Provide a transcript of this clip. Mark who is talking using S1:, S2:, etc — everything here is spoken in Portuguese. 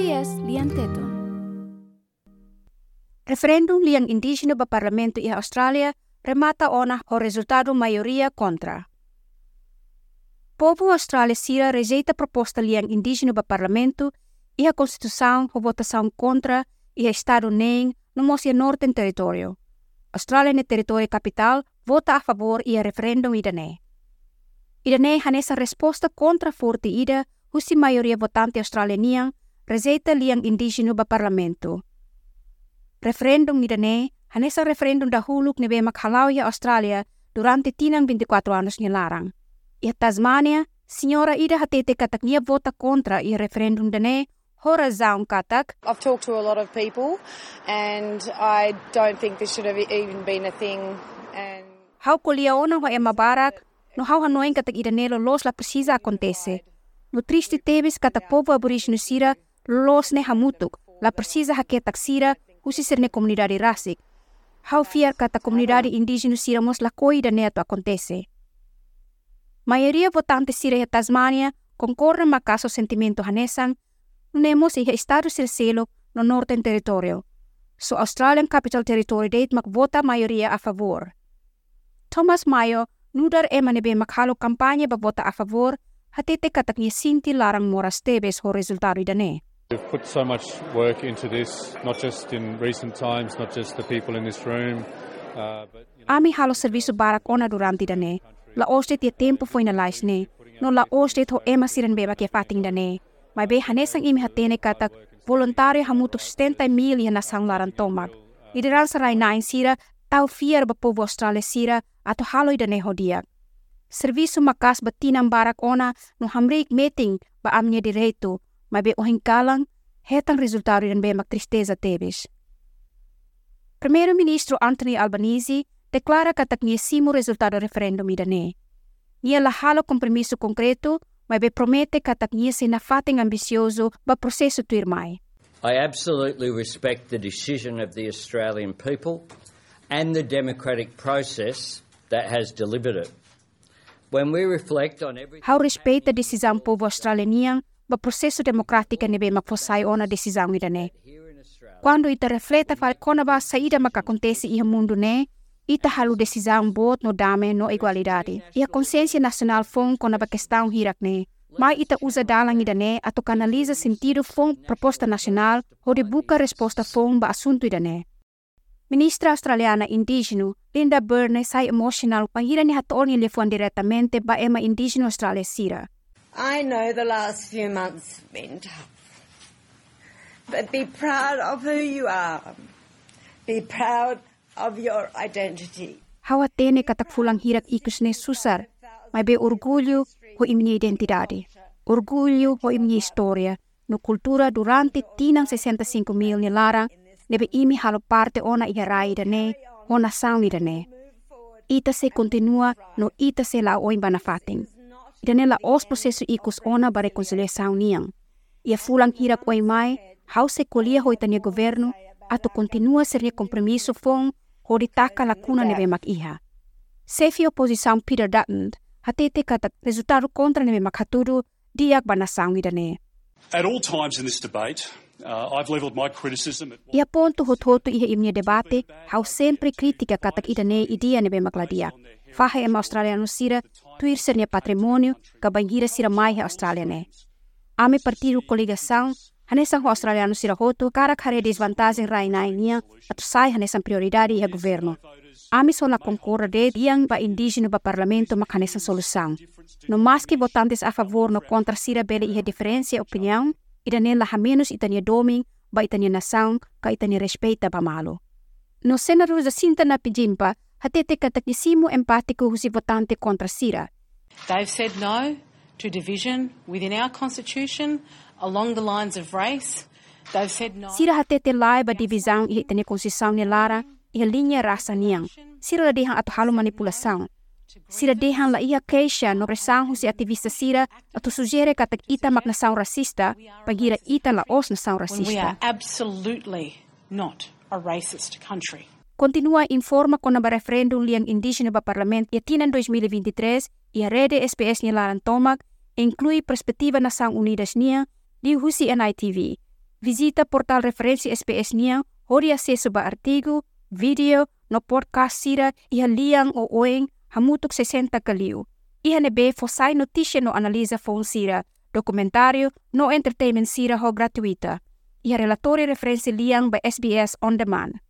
S1: SBS lian teton.
S2: Referendum liang indígena ba parlamento i Australia remata ona o resultado maioria contra. Povo Austrália sira rejeita proposta liang indígena ba parlamento e a constituição o votação contra e a estado nem no Mosia Norte território. Austrália no território capital vota a favor e a referendum ida ne. Ida ne hanesa resposta contra forte ida husi maioria votante australianian rejeita liang indígena ba parlamento. Referendum ida ne hanesa referendum dahulu nebe makhalau ya Australia durante tinang 24 anos larang. E Tasmania, senhora ida hatete katak nia vota contra i referendum dane hora zaun katak.
S3: I've talked to a lot of people and I don't think this should have even been a thing. And
S2: Hau kolia ona ho ema barak, no hau hanoin katak ida nelo los la precisa acontece. No triste tebes katak povo aborigeno sira los ne hamutuk, la precisa haketak sira husi ser ne comunidade rasik. Hau fiar kata comunidade indígena sira la coida neto acontece. Maioria votante sira e Tasmania concorre ma caso sentimento hanesan, nemos e estado ser selo no norte território. So Australian Capital Territory date mak vota maioria a favor. Thomas Mayo, nudar e manebe makhalo kampanye ba vota a favor, hatete katak sinti larang moras tebes ho resultado idane.
S4: We've put so much work into this, not just in recent times, not just the people in this room, uh,
S2: Ami halo serviço barak ona durante dane. La ostet ye tempo foi na lais ne. No la ostet ho ema siren beba ke fating dane. Mai be hanesang imi hatene katak voluntário hamuto 70 mil ya nasang laran tomak. Idiran sarai nain sira tau fiar ba povo Australia sira ato haloi dane hodiak. Serviço makas batinang barak ona no hamrik meeting ba amnya direito, mai be ohing kalang hetang resultado dan be mak tristeza tebes. Primeiro-ministro Anthony Albanese declara que conhecimos o resultado do referendo idane. Nia la halo compromisso concreto, mas be promete que conhece na fating ambicioso ba processo tuir mai.
S5: I absolutely respect the decision of the Australian people and the democratic process that has delivered it. When we reflect on everything
S2: Hau respeita a decisão povo australiano ba processo democrático nebe makfosai ona decisão
S5: in Australia,
S2: Quando ita refleta fal kona ba saída maka acontece iha mundo ne, ita halu decisão bot no dame no igualdade. A consciência nacional fon kona ba questão hirak ne. Mai ita usa dalang ida ne ato canaliza sentido fon proposta nacional ho de buka resposta fon ba assunto ida ne. Ministra australiana indígena Linda Byrne sai emotional pangira ni hatol ni diretamente ba ema indígena Australia sira.
S6: I know the last few months have been tough. But be proud of who you are. Be proud of your identity.
S2: Hawa tene katak fulang hirak ikus ne susar, may be orgulho ho imni identidade. Orgulho ho imni historia, no kultura durante tinang 65 mil ni larang, nebe imi halo parte ona iharai dane, ona sang dane. Ita se continua no ita se la oin banafating. Idane la os processo ikus ona ba reconciliação niang. Ia fulang hirak oi mai, hau se kolia ho itania governo, ato continua seria compromisso fong ho ditaka lacuna nebe mak iha. Sefi oposição Peter Dutton, hatete kata resultado contra nebe mak haturu, diak banasang idane.
S7: At all times in this debate, uh, I've levelled my criticism at
S2: Ia ponto hototo iha imnia debate, hau sempre kritika katak idane idia nebe makladia. Faha ema australiano sira, tuir sernia patrimônio, kabangira sira mai australiane. Ame partido coligação, hanesang australiano sira hoto, cara kare desvantagem rai nainia, atu sai hanesang prioridade iha governo. Ami só la concorda de diang ba indígena ba parlamento mak hanesang solução. No mas que votantes a favor no contra sira bele iha diferença opinião, idane la menos itania doming, ba itania nação, ka itania respeita ba malo. No senador Jacinta na pijimpa, hatete katakisimo empático husi votante contra sira.
S8: They've said no to division within our constitution along the lines of race. They've said no.
S2: Sira hatete lai ba divisão iha itania konstituição ni lara, iha linha rasa niang. Sira la dehang ato halo manipulação. Sira dehang la iha keisha no presang husi aktivista sira ato sugere katak ita mak nação racista, pagira ita la os nação
S8: when we are
S2: racista.
S8: absolutely not a racist country.
S2: Continua informa con ba referendum liang indígena ba parlamento e tinan 2023 e a rede SPS ni laran inclui perspectiva Nação Unidas nia di husi NITV. visita portal referensi SBS niang hori acesso ba artigo, video, no podcast sira iha liang o oeng hamutuk 60 kaliu. Nebe fosai noticia no analisa phone sira, documentario no entertainment sira ho gratuita. Iha relatori referensi liang ba SBS On Demand.